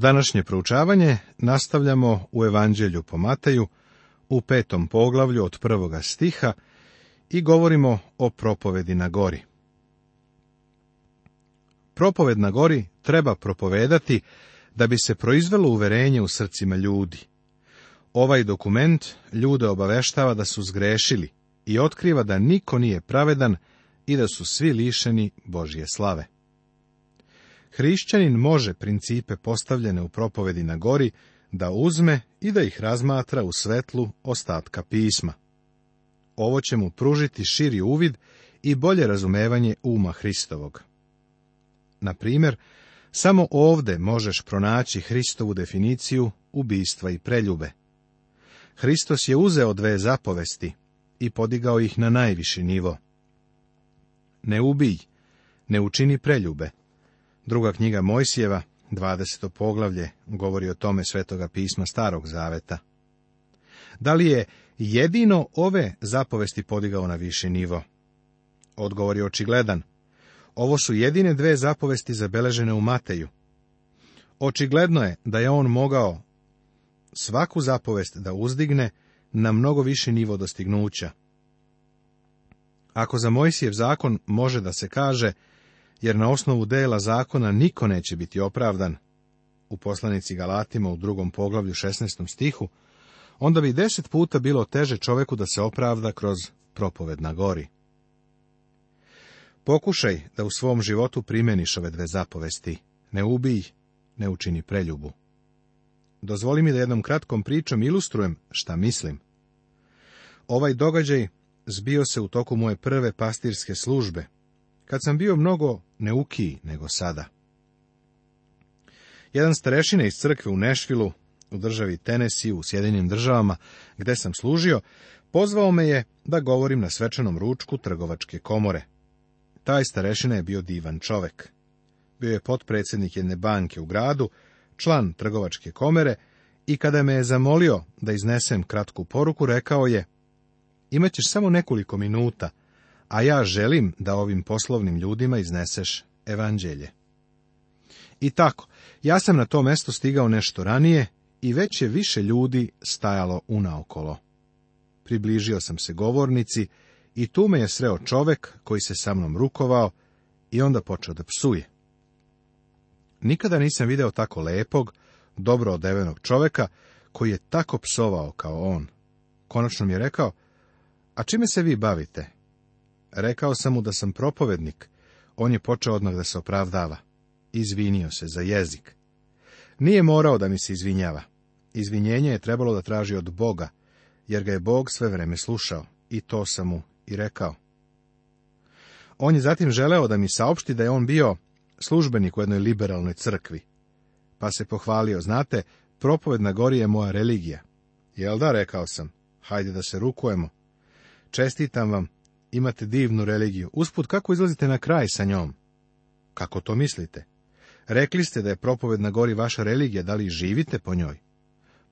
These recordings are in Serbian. Današnje proučavanje nastavljamo u Evanđelju po Mateju u petom poglavlju od prvoga stiha i govorimo o propovedi na gori. Propoved na gori treba propovedati da bi se proizvelo uverenje u srcima ljudi. Ovaj dokument ljude obaveštava da su zgrešili i otkriva da niko nije pravedan i da su svi lišeni Božje slave hrišćanin može principe postavljene u propovedi na gori da uzme i da ih razmatra u svetlu ostatka pisma. Ovo će mu pružiti širi uvid i bolje razumevanje uma Hristovog. Na primjer, samo ovdje možeš pronaći Hristovu definiciju ubistva i preljube. Hristos je uzeo dve zapovesti i podigao ih na najviši nivo. Ne ubij, ne učini preljube, Druga knjiga Mojsijeva, 20. poglavlje, govori o tome svetoga pisma Starog Zaveta. Da li je jedino ove zapovesti podigao na viši nivo? Odgovor je očigledan. Ovo su jedine dve zapovesti zabeležene u Mateju. Očigledno je da je on mogao svaku zapovest da uzdigne na mnogo viši nivo dostignuća. Ako za Mojsijev zakon može da se kaže jer na osnovu dela zakona niko neće biti opravdan, u poslanici Galatima u drugom poglavlju 16. stihu, onda bi deset puta bilo teže čoveku da se opravda kroz propoved na gori. Pokušaj da u svom životu primeniš ove dve zapovesti. Ne ubij, ne učini preljubu. Dozvoli mi da jednom kratkom pričom ilustrujem šta mislim. Ovaj događaj zbio se u toku moje prve pastirske službe, kad sam bio mnogo neukiji nego sada. Jedan starešine iz crkve u Nešvilu, u državi Tenesi, u Sjedinim državama, gde sam služio, pozvao me je da govorim na svečanom ručku trgovačke komore. Taj starešina je bio divan čovek. Bio je potpredsjednik jedne banke u gradu, član trgovačke komere, i kada me je zamolio da iznesem kratku poruku, rekao je Imaćeš samo nekoliko minuta a ja želim da ovim poslovnim ljudima izneseš evanđelje. I tako, ja sam na to mesto stigao nešto ranije i već je više ljudi stajalo unaokolo. Približio sam se govornici i tu me je sreo čovek koji se sa mnom rukovao i onda počeo da psuje. Nikada nisam video tako lepog, dobro odevenog čoveka koji je tako psovao kao on. Konačno mi je rekao, a čime se vi bavite? Rekao sam mu da sam propovednik. On je počeo odmah da se opravdava. Izvinio se za jezik. Nije morao da mi se izvinjava. Izvinjenje je trebalo da traži od Boga, jer ga je Bog sve vreme slušao, i to sam mu i rekao. On je zatim želeo da mi saopšti da je on bio službenik u jednoj liberalnoj crkvi. Pa se pohvalio, znate, propoved na gori je moja religija. Jel da, rekao sam, hajde da se rukujemo. Čestitam vam Imate divnu religiju. Usput, kako izlazite na kraj sa njom? Kako to mislite? Rekli ste da je propoved na gori vaša religija, da li živite po njoj?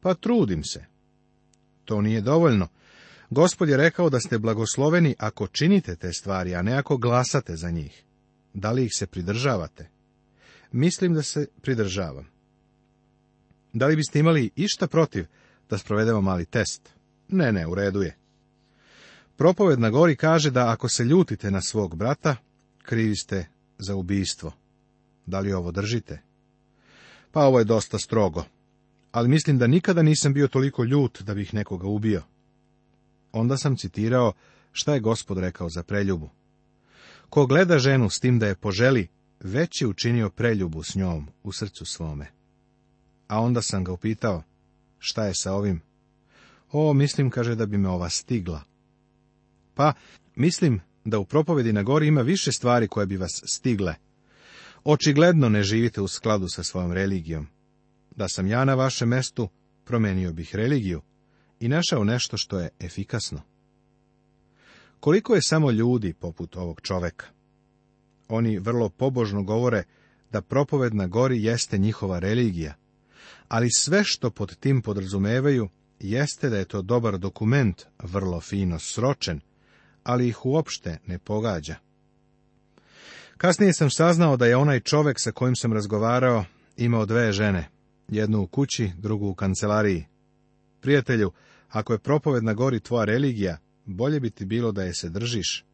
Pa trudim se. To nije dovoljno. Gospod je rekao da ste blagosloveni ako činite te stvari, a ne ako glasate za njih. Da li ih se pridržavate? Mislim da se pridržavam. Da li biste imali išta protiv da sprovedemo mali test? Ne, ne, u redu je. Propoved na gori kaže da ako se ljutite na svog brata, krivi ste za ubijstvo. Da li ovo držite? Pa ovo je dosta strogo, ali mislim da nikada nisam bio toliko ljut da bih nekoga ubio. Onda sam citirao šta je gospod rekao za preljubu. Ko gleda ženu s tim da je poželi, već je učinio preljubu s njom u srcu svome. A onda sam ga upitao, šta je sa ovim? O, mislim, kaže da bi me ova stigla, pa, mislim da u propovedi na gori ima više stvari koje bi vas stigle. Očigledno ne živite u skladu sa svojom religijom. Da sam ja na vašem mestu, promenio bih religiju i našao nešto što je efikasno. Koliko je samo ljudi poput ovog čoveka? Oni vrlo pobožno govore da propoved na gori jeste njihova religija, ali sve što pod tim podrazumevaju jeste da je to dobar dokument, vrlo fino sročen, ali ih uopšte ne pogađa. Kasnije sam saznao da je onaj čovek sa kojim sam razgovarao imao dve žene, jednu u kući, drugu u kancelariji. Prijatelju, ako je propoved na gori tvoja religija, bolje bi ti bilo da je se držiš.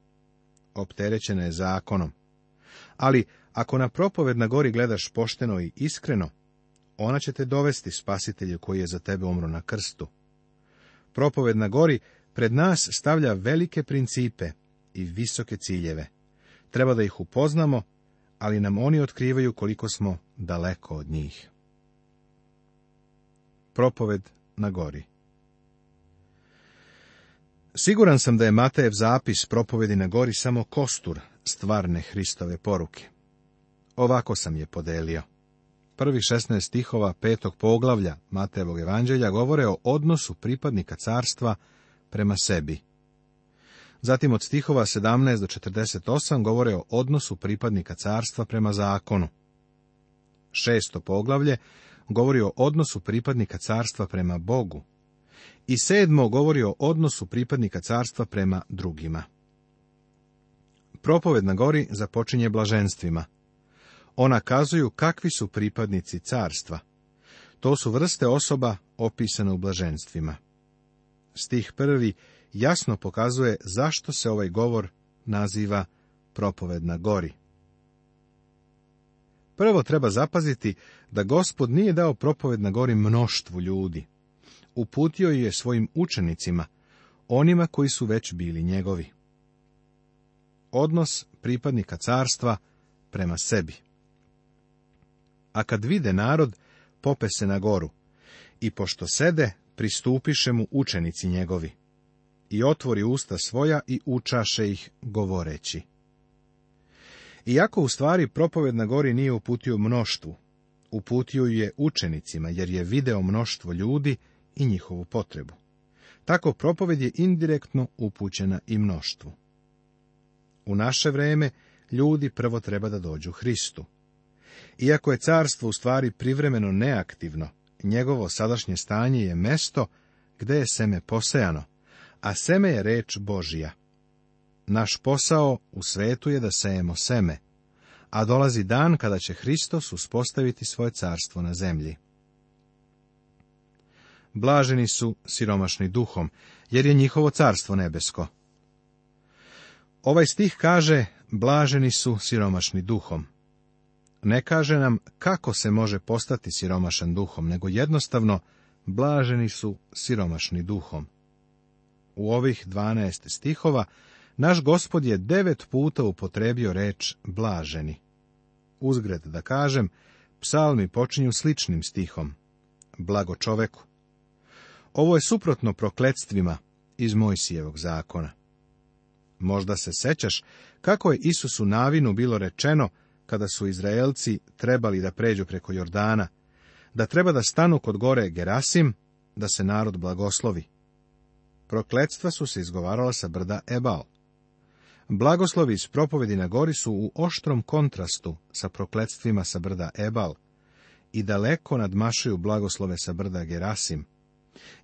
Opterećena je zakonom. Ali, ako na propoved na gori gledaš pošteno i iskreno, ona će te dovesti spasitelju koji je za tebe umro na krstu. Propoved na gori pred nas stavlja velike principe i visoke ciljeve. Treba da ih upoznamo, ali nam oni otkrivaju koliko smo daleko od njih. Propoved na gori Siguran sam da je Matejev zapis propovedi na gori samo kostur stvarne Hristove poruke. Ovako sam je podelio. Prvi 16 stihova petog poglavlja Matejevog evanđelja govore o odnosu pripadnika carstva prema sebi. Zatim od stihova 17 do 48 govore o odnosu pripadnika carstva prema zakonu. Šesto poglavlje govori o odnosu pripadnika carstva prema Bogu. I sedmo govori o odnosu pripadnika carstva prema drugima. Propoved na gori započinje blaženstvima. Ona kazuju kakvi su pripadnici carstva. To su vrste osoba opisane u blaženstvima. Stih prvi jasno pokazuje zašto se ovaj govor naziva propoved na gori. Prvo treba zapaziti da gospod nije dao propoved na gori mnoštvu ljudi. Uputio je svojim učenicima, onima koji su već bili njegovi. Odnos pripadnika carstva prema sebi. A kad vide narod, pope se na goru. I pošto sede, pristupiše mu učenici njegovi. I otvori usta svoja i učaše ih govoreći. Iako u stvari propoved na gori nije uputio mnoštvu, uputio je učenicima jer je video mnoštvo ljudi i njihovu potrebu. Tako propoved je indirektno upućena i mnoštvu. U naše vrijeme ljudi prvo treba da dođu Hristu. Iako je carstvo u stvari privremeno neaktivno, njegovo sadašnje stanje je mesto gde je seme posejano, a seme je reč Božija. Naš posao u svetu je da sejemo seme, a dolazi dan kada će Hristos uspostaviti svoje carstvo na zemlji. Blaženi su siromašni duhom, jer je njihovo carstvo nebesko. Ovaj stih kaže, blaženi su siromašni duhom ne kaže nam kako se može postati siromašan duhom, nego jednostavno blaženi su siromašni duhom. U ovih 12 stihova naš gospod je devet puta upotrebio reč blaženi. Uzgred da kažem, psalmi počinju sličnim stihom. Blago čoveku. Ovo je suprotno prokledstvima iz Mojsijevog zakona. Možda se sećaš kako je Isusu navinu bilo rečeno kada su Izraelci trebali da pređu preko Jordana, da treba da stanu kod gore Gerasim, da se narod blagoslovi. Prokletstva su se izgovarala sa brda Ebal. Blagoslovi iz propovedi na gori su u oštrom kontrastu sa prokletstvima sa brda Ebal i daleko nadmašuju blagoslove sa brda Gerasim,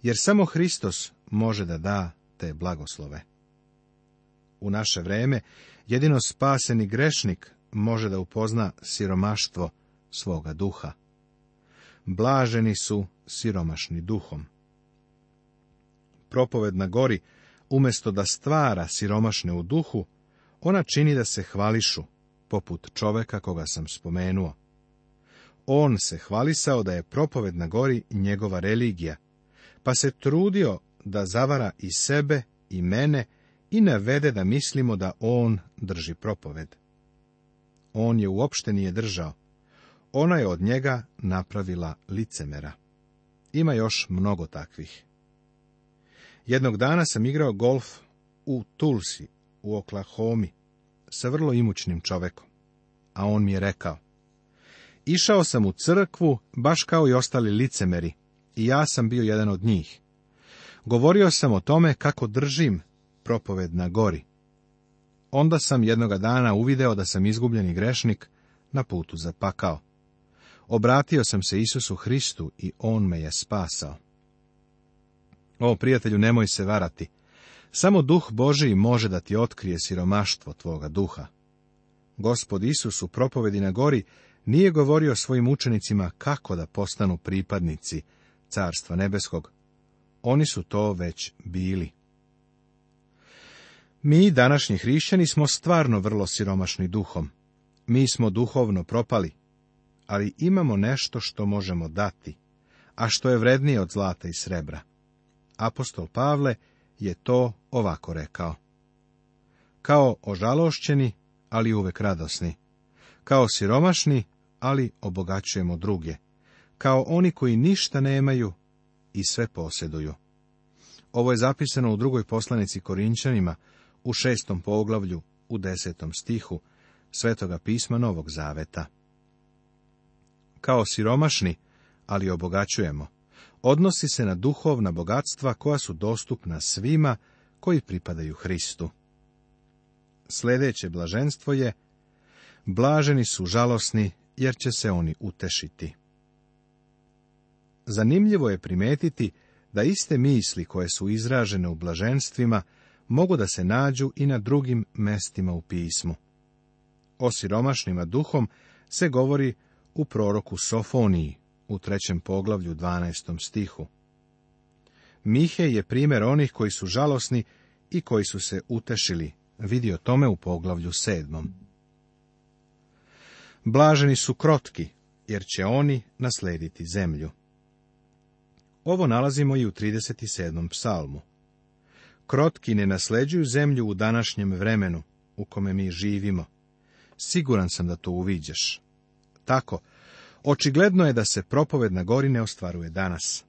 jer samo Hristos može da da te blagoslove. U naše vreme jedino spaseni grešnik može da upozna siromaštvo svoga duha. Blaženi su siromašni duhom. Propoved na gori, umjesto da stvara siromašne u duhu, ona čini da se hvališu, poput čoveka koga sam spomenuo. On se hvalisao da je propoved na gori njegova religija, pa se trudio da zavara i sebe i mene i navede da mislimo da on drži propoved on je uopšte nije držao. Ona je od njega napravila licemera. Ima još mnogo takvih. Jednog dana sam igrao golf u Tulsi, u Oklahomi, sa vrlo imućnim čovekom. A on mi je rekao, išao sam u crkvu baš kao i ostali licemeri i ja sam bio jedan od njih. Govorio sam o tome kako držim propoved na gori. Onda sam jednoga dana uvideo da sam izgubljeni grešnik na putu za pakao. Obratio sam se Isusu Hristu i On me je spasao. O, prijatelju, nemoj se varati. Samo duh Božiji može da ti otkrije siromaštvo tvoga duha. Gospod Isus u propovedi na gori nije govorio svojim učenicima kako da postanu pripadnici Carstva Nebeskog. Oni su to već bili. Mi, današnji hrišćani, smo stvarno vrlo siromašni duhom. Mi smo duhovno propali, ali imamo nešto što možemo dati, a što je vrednije od zlata i srebra. Apostol Pavle je to ovako rekao. Kao ožalošćeni, ali uvek radosni. Kao siromašni, ali obogaćujemo druge. Kao oni koji ništa nemaju i sve posjeduju. Ovo je zapisano u drugoj poslanici Korinčanima, u šestom poglavlju, u desetom stihu, Svetoga pisma Novog Zaveta. Kao siromašni, ali obogaćujemo, odnosi se na duhovna bogatstva koja su dostupna svima koji pripadaju Hristu. Sljedeće blaženstvo je Blaženi su žalosni, jer će se oni utešiti. Zanimljivo je primetiti da iste misli koje su izražene u blaženstvima mogu da se nađu i na drugim mestima u pismu. O siromašnima duhom se govori u proroku Sofoniji u trećem poglavlju 12. stihu. Mihe je primjer onih koji su žalosni i koji su se utešili, vidio tome u poglavlju sedmom. Blaženi su krotki, jer će oni naslediti zemlju. Ovo nalazimo i u 37. psalmu. Krotki ne nasleđuju zemlju u današnjem vremenu u kome mi živimo. Siguran sam da to uviđaš Tako, očigledno je da se propoved na gori ne ostvaruje danas.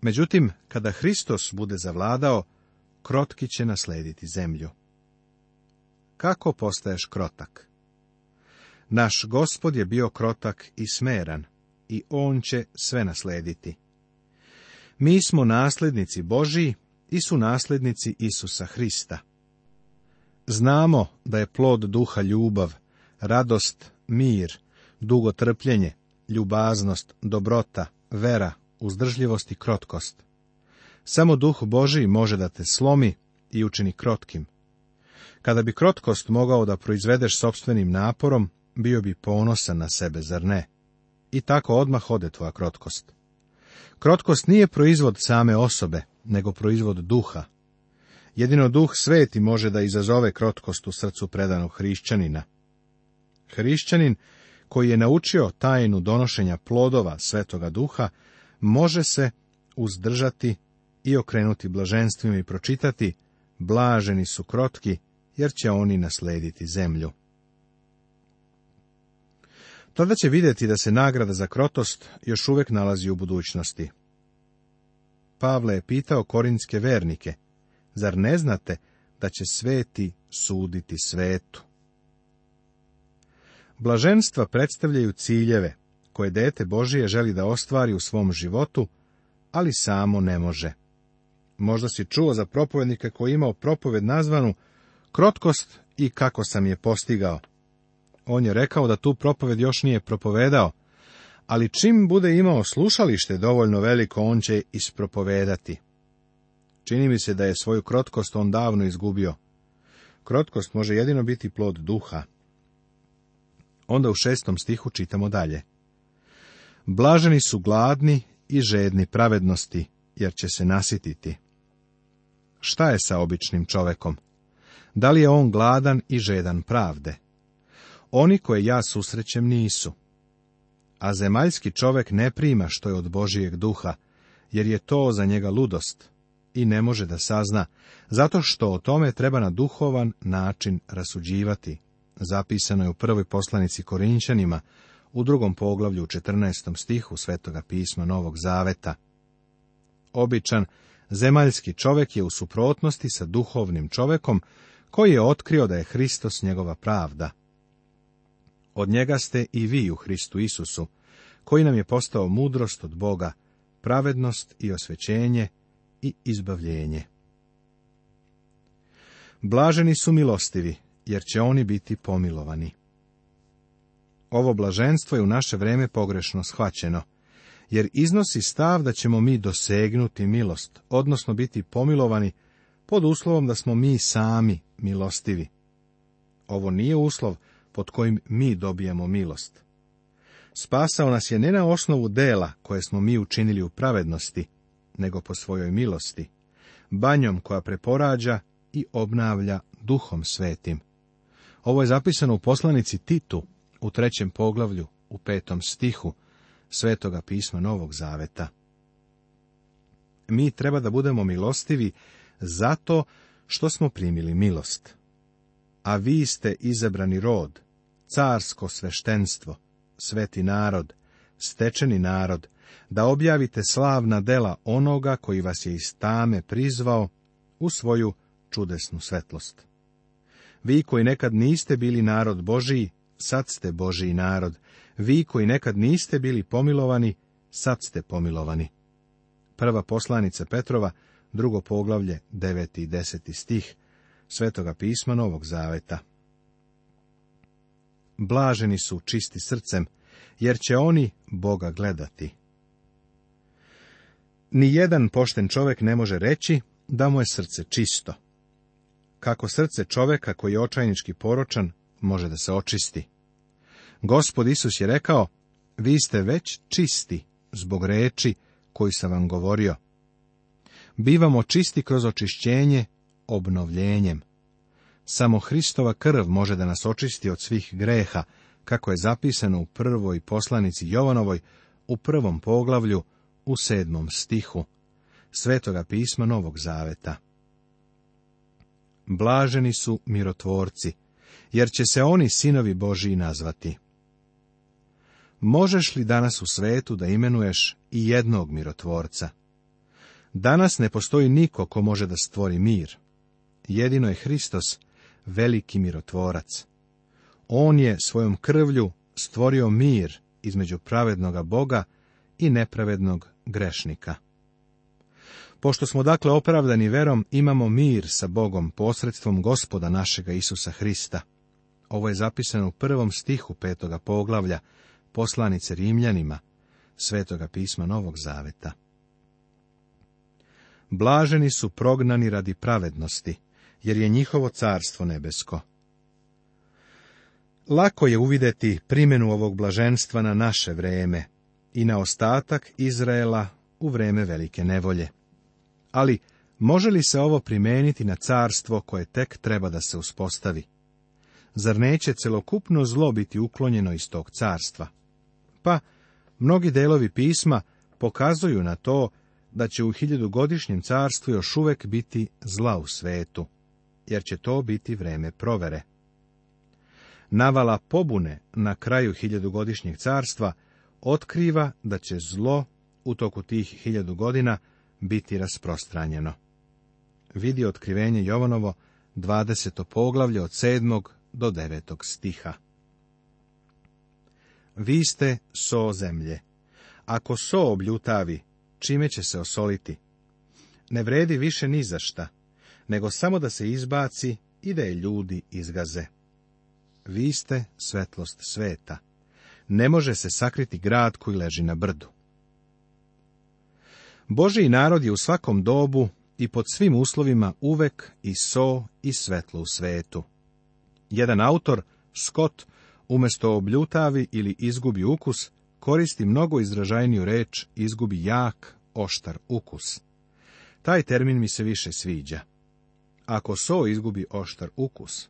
Međutim, kada Hristos bude zavladao, krotki će naslediti zemlju. Kako postaješ krotak? Naš gospod je bio krotak i smeran, i on će sve naslediti. Mi smo naslednici Božiji i su nasljednici Isusa Hrista. Znamo da je plod duha ljubav, radost, mir, dugotrpljenje, ljubaznost, dobrota, vera, uzdržljivost i krotkost. Samo duh Boži može da te slomi i učini krotkim. Kada bi krotkost mogao da proizvedeš sobstvenim naporom, bio bi ponosan na sebe, zar ne? I tako odmah ode tvoja krotkost. Krotkost nije proizvod same osobe, nego proizvod duha. Jedino duh sveti može da izazove krotkost u srcu predanog hrišćanina. Hrišćanin koji je naučio tajnu donošenja plodova svetoga duha, može se uzdržati i okrenuti blaženstvima i pročitati Blaženi su krotki, jer će oni naslediti zemlju. Tada će vidjeti da se nagrada za krotost još uvijek nalazi u budućnosti. Pavle je pitao korinske vernike, zar ne znate da će sveti suditi svetu? Blaženstva predstavljaju ciljeve koje dete Božije želi da ostvari u svom životu, ali samo ne može. Možda si čuo za propovednika koji je imao propoved nazvanu Krotkost i kako sam je postigao. On je rekao da tu propoved još nije propovedao, ali čim bude imao slušalište dovoljno veliko, on će ispropovedati. Čini mi se da je svoju krotkost on davno izgubio. Krotkost može jedino biti plod duha. Onda u šestom stihu čitamo dalje. Blaženi su gladni i žedni pravednosti, jer će se nasititi. Šta je sa običnim čovekom? Da li je on gladan i žedan pravde? Oni koje ja susrećem nisu a zemaljski čovek ne prima što je od Božijeg duha, jer je to za njega ludost i ne može da sazna, zato što o tome treba na duhovan način rasuđivati. Zapisano je u prvoj poslanici Korinćanima, u drugom poglavlju u 14. stihu Svetoga pisma Novog Zaveta. Običan zemaljski čovek je u suprotnosti sa duhovnim čovekom, koji je otkrio da je Hristos njegova pravda. Od njega ste i vi u Hristu Isusu, koji nam je postao mudrost od Boga, pravednost i osvećenje i izbavljenje. Blaženi su milostivi, jer će oni biti pomilovani. Ovo blaženstvo je u naše vrijeme pogrešno shvaćeno, jer iznosi stav da ćemo mi dosegnuti milost, odnosno biti pomilovani, pod uslovom da smo mi sami milostivi. Ovo nije uslov pod kojim mi dobijemo milost. Spasao nas je ne na osnovu dela koje smo mi učinili u pravednosti, nego po svojoj milosti, banjom koja preporađa i obnavlja duhom svetim. Ovo je zapisano u poslanici Titu u trećem poglavlju u petom stihu Svetoga pisma Novog Zaveta. Mi treba da budemo milostivi zato što smo primili milost a vi ste izabrani rod, carsko sveštenstvo, sveti narod, stečeni narod, da objavite slavna dela onoga koji vas je iz tame prizvao u svoju čudesnu svetlost. Vi koji nekad niste bili narod Božiji, sad ste Božiji narod. Vi koji nekad niste bili pomilovani, sad ste pomilovani. Prva poslanica Petrova, drugo poglavlje, deveti i deseti stih. Svetoga pisma Novog Zaveta. Blaženi su čisti srcem, jer će oni Boga gledati. Ni jedan pošten čovjek ne može reći da mu je srce čisto. Kako srce čovjeka koji je očajnički poročan može da se očisti. Gospod Isus je rekao, vi ste već čisti zbog reči koju sam vam govorio. Bivamo čisti kroz očišćenje obnovljenjem. Samo Hristova krv može da nas očisti od svih greha, kako je zapisano u prvoj poslanici Jovanovoj, u prvom poglavlju, u sedmom stihu, svetoga pisma Novog Zaveta. Blaženi su mirotvorci, jer će se oni sinovi Božiji nazvati. Možeš li danas u svetu da imenuješ i jednog mirotvorca? Danas ne postoji niko ko može da stvori mir jedino je Hristos, veliki mirotvorac. On je svojom krvlju stvorio mir između pravednoga Boga i nepravednog grešnika. Pošto smo dakle opravdani verom, imamo mir sa Bogom posredstvom gospoda našega Isusa Hrista. Ovo je zapisano u prvom stihu petoga poglavlja, poslanice Rimljanima, svetoga pisma Novog Zaveta. Blaženi su prognani radi pravednosti, jer je njihovo carstvo nebesko. Lako je uvidjeti primjenu ovog blaženstva na naše vrijeme i na ostatak Izraela u vreme velike nevolje. Ali može li se ovo primeniti na carstvo koje tek treba da se uspostavi? Zar neće celokupno zlo biti uklonjeno iz tog carstva? Pa, mnogi delovi pisma pokazuju na to da će u hiljadugodišnjem carstvu još uvek biti zla u svetu jer će to biti vreme provere. Navala pobune na kraju hiljadugodišnjeg carstva otkriva da će zlo u toku tih hiljadu godina biti rasprostranjeno. Vidi otkrivenje Jovanovo 20. poglavlje od 7. do 9. stiha. Vi ste so zemlje. Ako so obljutavi, čime će se osoliti? Ne vredi više ni za šta nego samo da se izbaci i da je ljudi izgaze. Vi ste svetlost sveta. Ne može se sakriti grad koji leži na brdu. Boži narod je u svakom dobu i pod svim uslovima uvek i so i svetlo u svetu. Jedan autor, Scott, umjesto obljutavi ili izgubi ukus, koristi mnogo izražajniju reč izgubi jak, oštar ukus. Taj termin mi se više sviđa ako so izgubi oštar ukus.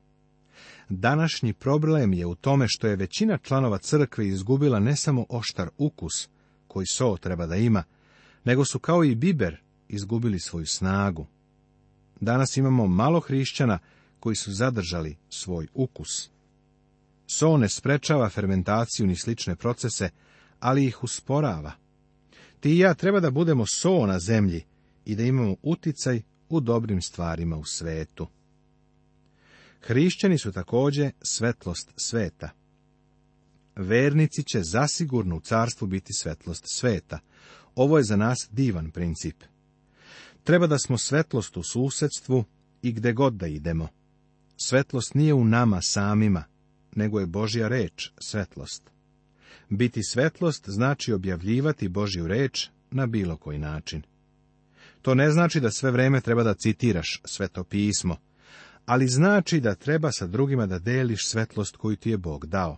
Današnji problem je u tome što je većina članova crkve izgubila ne samo oštar ukus, koji so treba da ima, nego su kao i biber izgubili svoju snagu. Danas imamo malo hrišćana koji su zadržali svoj ukus. So ne sprečava fermentaciju ni slične procese, ali ih usporava. Ti i ja treba da budemo so na zemlji i da imamo uticaj u dobrim stvarima u svetu. Hrišćani su također svetlost sveta. Vernici će zasigurno u carstvu biti svetlost sveta. Ovo je za nas divan princip. Treba da smo svetlost u susedstvu i gde god da idemo. Svetlost nije u nama samima, nego je Božja reč svetlost. Biti svetlost znači objavljivati Božju reč na bilo koji način. To ne znači da sve vreme treba da citiraš sveto pismo, ali znači da treba sa drugima da deliš svetlost koju ti je Bog dao.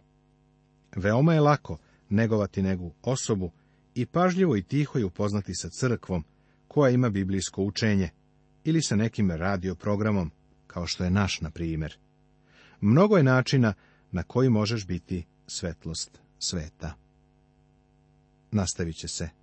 Veoma je lako negovati negu osobu i pažljivo i tiho je upoznati sa crkvom koja ima biblijsko učenje ili sa nekim radioprogramom, kao što je naš, na primjer. Mnogo je načina na koji možeš biti svetlost sveta. Nastavit će se